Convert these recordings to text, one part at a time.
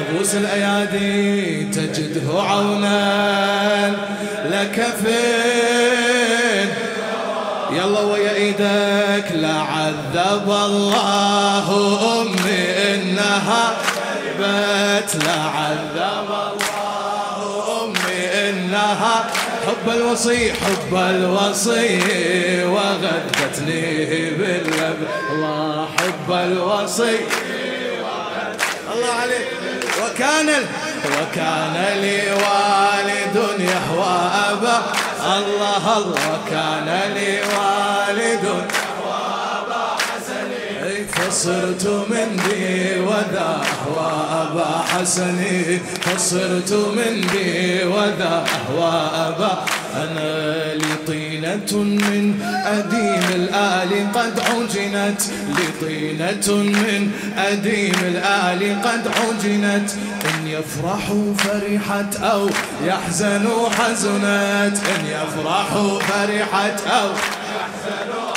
أبوس الأيادي تجده عونا لك فين؟ يلا ويا إيدك لعذب الله أمي إنها بت لعذب الله أمي إنها حب الوصي حب الوصي وغدتني باللب. الله حب الوصي. وكان وكان لي والد يهوى أبا. الله الله كان لي والد فصرت من ذي وذا وأبا حسني. فصرت من ذي وذا وأبا أنا لطينة من أديم الآل قد عجنت لطينة من أديم الآل قد عجنت. إن يفرحوا فرحت أو يحزنوا حزنت إن يفرحوا فرحت أو أي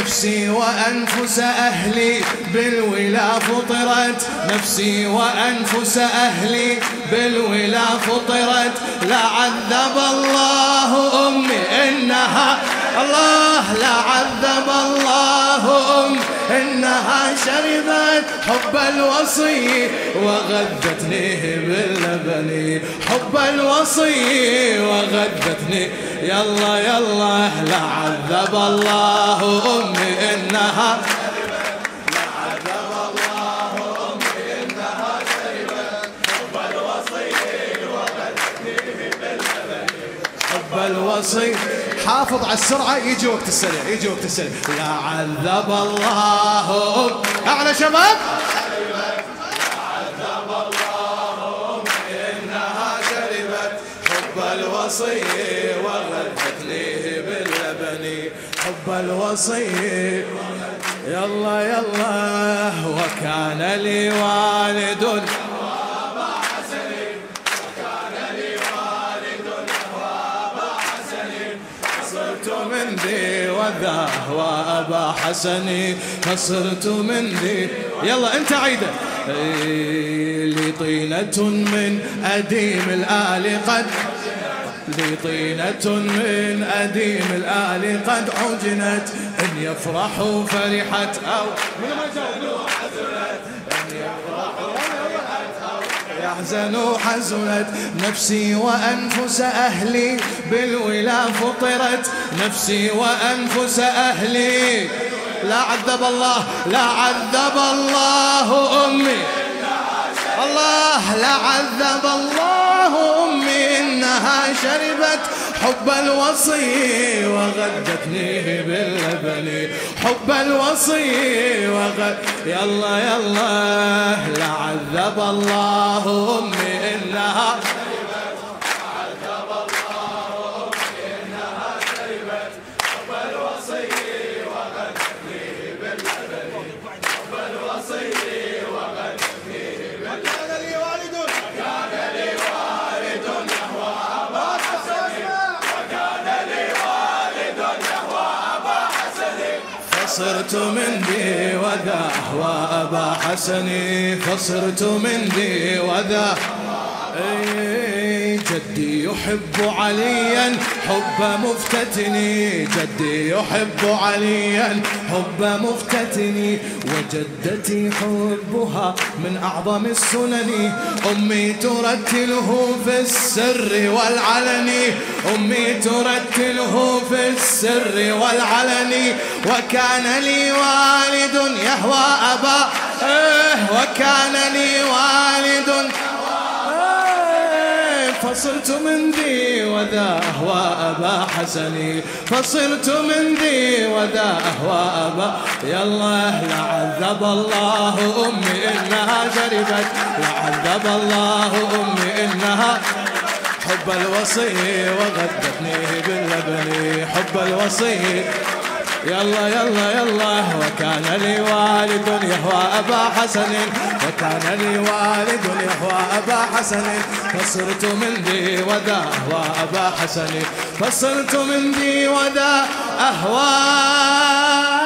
نفسي وأنفس أهلي بالولا فطرت. نفسي وأنفس أهلي بالولا فطرت. لعذب الله أمي إنها الله لعذب الله أمي إنها شربت حب الوصي وغدتني باللبن. حب الوصي وغدتني يلا يلا لعذب الله أمي إنها. الوصي حافظ على السرعة يجي وقت السريع يجي وقت السريع. يا عذب الله أعلى شباب. الوصي وغلتني باللبن حب الوصي. يلا يلا وكان لي والد. من ذي وذا وأبا حسني. فصرت من ذي يلا انت عيده لي طينة من أديم الآل قد لي طينة من أديم الآل قد عجنت. إن يفرحوا فرحت أو يحزن حزنت. نفسي وأنفس أهلي بالولا فطرت. نفسي وأنفس أهلي. لا عذب الله لا عذب الله أمي. الله لا عذب الله أمي إنها شربت حب الوصي وغدتني باللبن. حب الوصي وغد يلا يلا لعذب الله أمي فصرت من ذي وذا وأبا حسني فصرت من ذي وذا. أي جدي يحب عليا حب مفتتني. جدي يحب عليا حب مفتتني. وجدتي حبها من أعظم السنن. أمي ترتله في السر والعلن. أمي ترتله في السر والعلن. وكان لي والد يهوى أبا. إيه وكان لي والد فصرت من ذي وذا أهوى أبا حسني. فصرت من ذي وذا أهوى أبا. يلا لعذب الله أمي إنها شربت لعذب الله أمي إنها حب الوصي وغدتني باللبن. حب الوصي. يلا يلا يلا وكان لي والد يهوى أبا حسن. وكان لي والد يهوى أبا حسن فصرت من ذي وذا أهوى أبا حسن فصرت من ذي وذا أهوى.